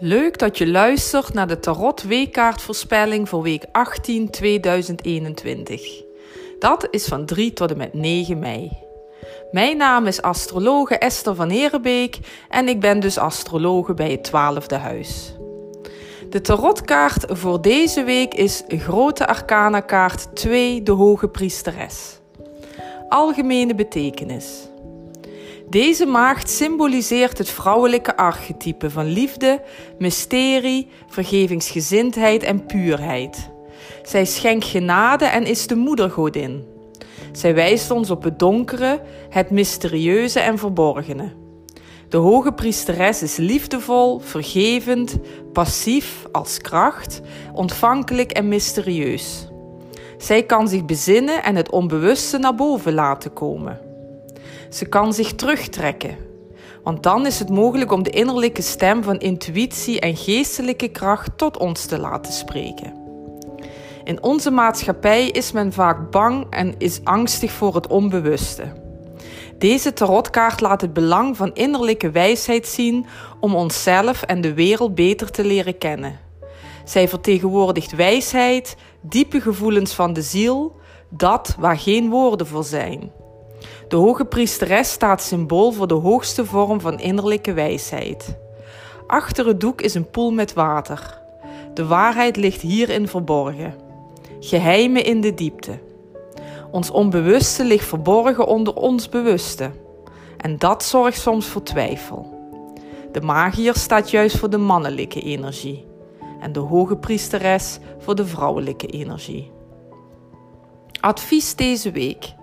Leuk dat je luistert naar de Tarot Weekkaartvoorspelling voor week 18 2021. Dat is van 3 tot en met 9 mei. Mijn naam is astrologe Esther van Herenbeek en ik ben dus astrologe bij het 12e huis. De tarotkaart voor deze week is Grote Arcana kaart 2, de Hoge Priesteres. Algemene betekenis. Deze maagd symboliseert het vrouwelijke archetype van liefde, mysterie, vergevingsgezindheid en puurheid. Zij schenkt genade en is de moedergodin. Zij wijst ons op het donkere, het mysterieuze en verborgene. De hoge priesteres is liefdevol, vergevend, passief als kracht, ontvankelijk en mysterieus. Zij kan zich bezinnen en het onbewuste naar boven laten komen. Ze kan zich terugtrekken. Want dan is het mogelijk om de innerlijke stem van intuïtie en geestelijke kracht tot ons te laten spreken. In onze maatschappij is men vaak bang en is angstig voor het onbewuste. Deze tarotkaart laat het belang van innerlijke wijsheid zien om onszelf en de wereld beter te leren kennen. Zij vertegenwoordigt wijsheid, diepe gevoelens van de ziel, dat waar geen woorden voor zijn. De hoge priesteres staat symbool voor de hoogste vorm van innerlijke wijsheid. Achter het doek is een poel met water. De waarheid ligt hierin verborgen. Geheimen in de diepte. Ons onbewuste ligt verborgen onder ons bewuste. En dat zorgt soms voor twijfel. De magier staat juist voor de mannelijke energie en de hoge priesteres voor de vrouwelijke energie. Advies deze week.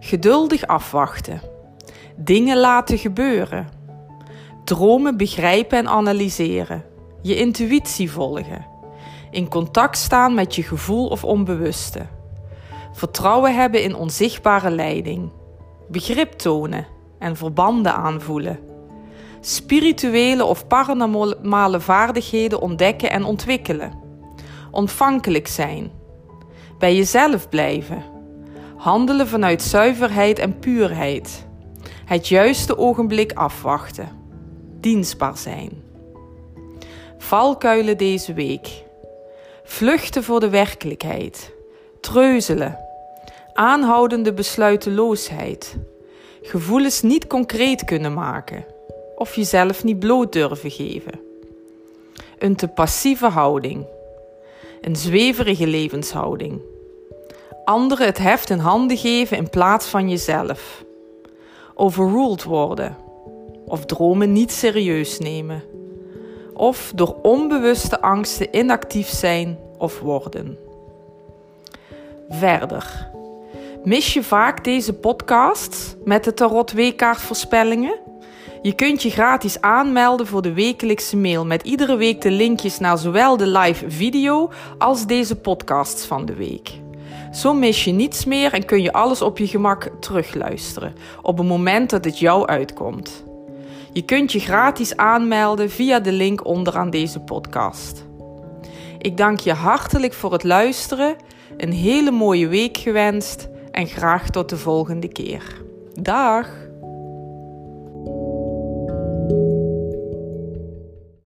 Geduldig afwachten. Dingen laten gebeuren. Dromen begrijpen en analyseren. Je intuïtie volgen. In contact staan met je gevoel of onbewuste. Vertrouwen hebben in onzichtbare leiding. Begrip tonen en verbanden aanvoelen. Spirituele of paranormale vaardigheden ontdekken en ontwikkelen. Ontvankelijk zijn. Bij jezelf blijven Handelen vanuit zuiverheid en puurheid. Het juiste ogenblik afwachten. Dienstbaar zijn. Valkuilen deze week. Vluchten voor de werkelijkheid. Treuzelen. Aanhoudende besluiteloosheid. Gevoelens niet concreet kunnen maken. Of jezelf niet bloot durven geven. Een te passieve houding. Een zweverige levenshouding anderen het heft in handen geven in plaats van jezelf. Overruled worden of dromen niet serieus nemen. Of door onbewuste angsten inactief zijn of worden. Verder. Mis je vaak deze podcast met de Tarot Weekkaartvoorspellingen? Je kunt je gratis aanmelden voor de wekelijkse mail met iedere week de linkjes naar zowel de live video als deze podcasts van de week. Zo mis je niets meer en kun je alles op je gemak terugluisteren op het moment dat het jou uitkomt. Je kunt je gratis aanmelden via de link onderaan deze podcast. Ik dank je hartelijk voor het luisteren, een hele mooie week gewenst en graag tot de volgende keer. Dag!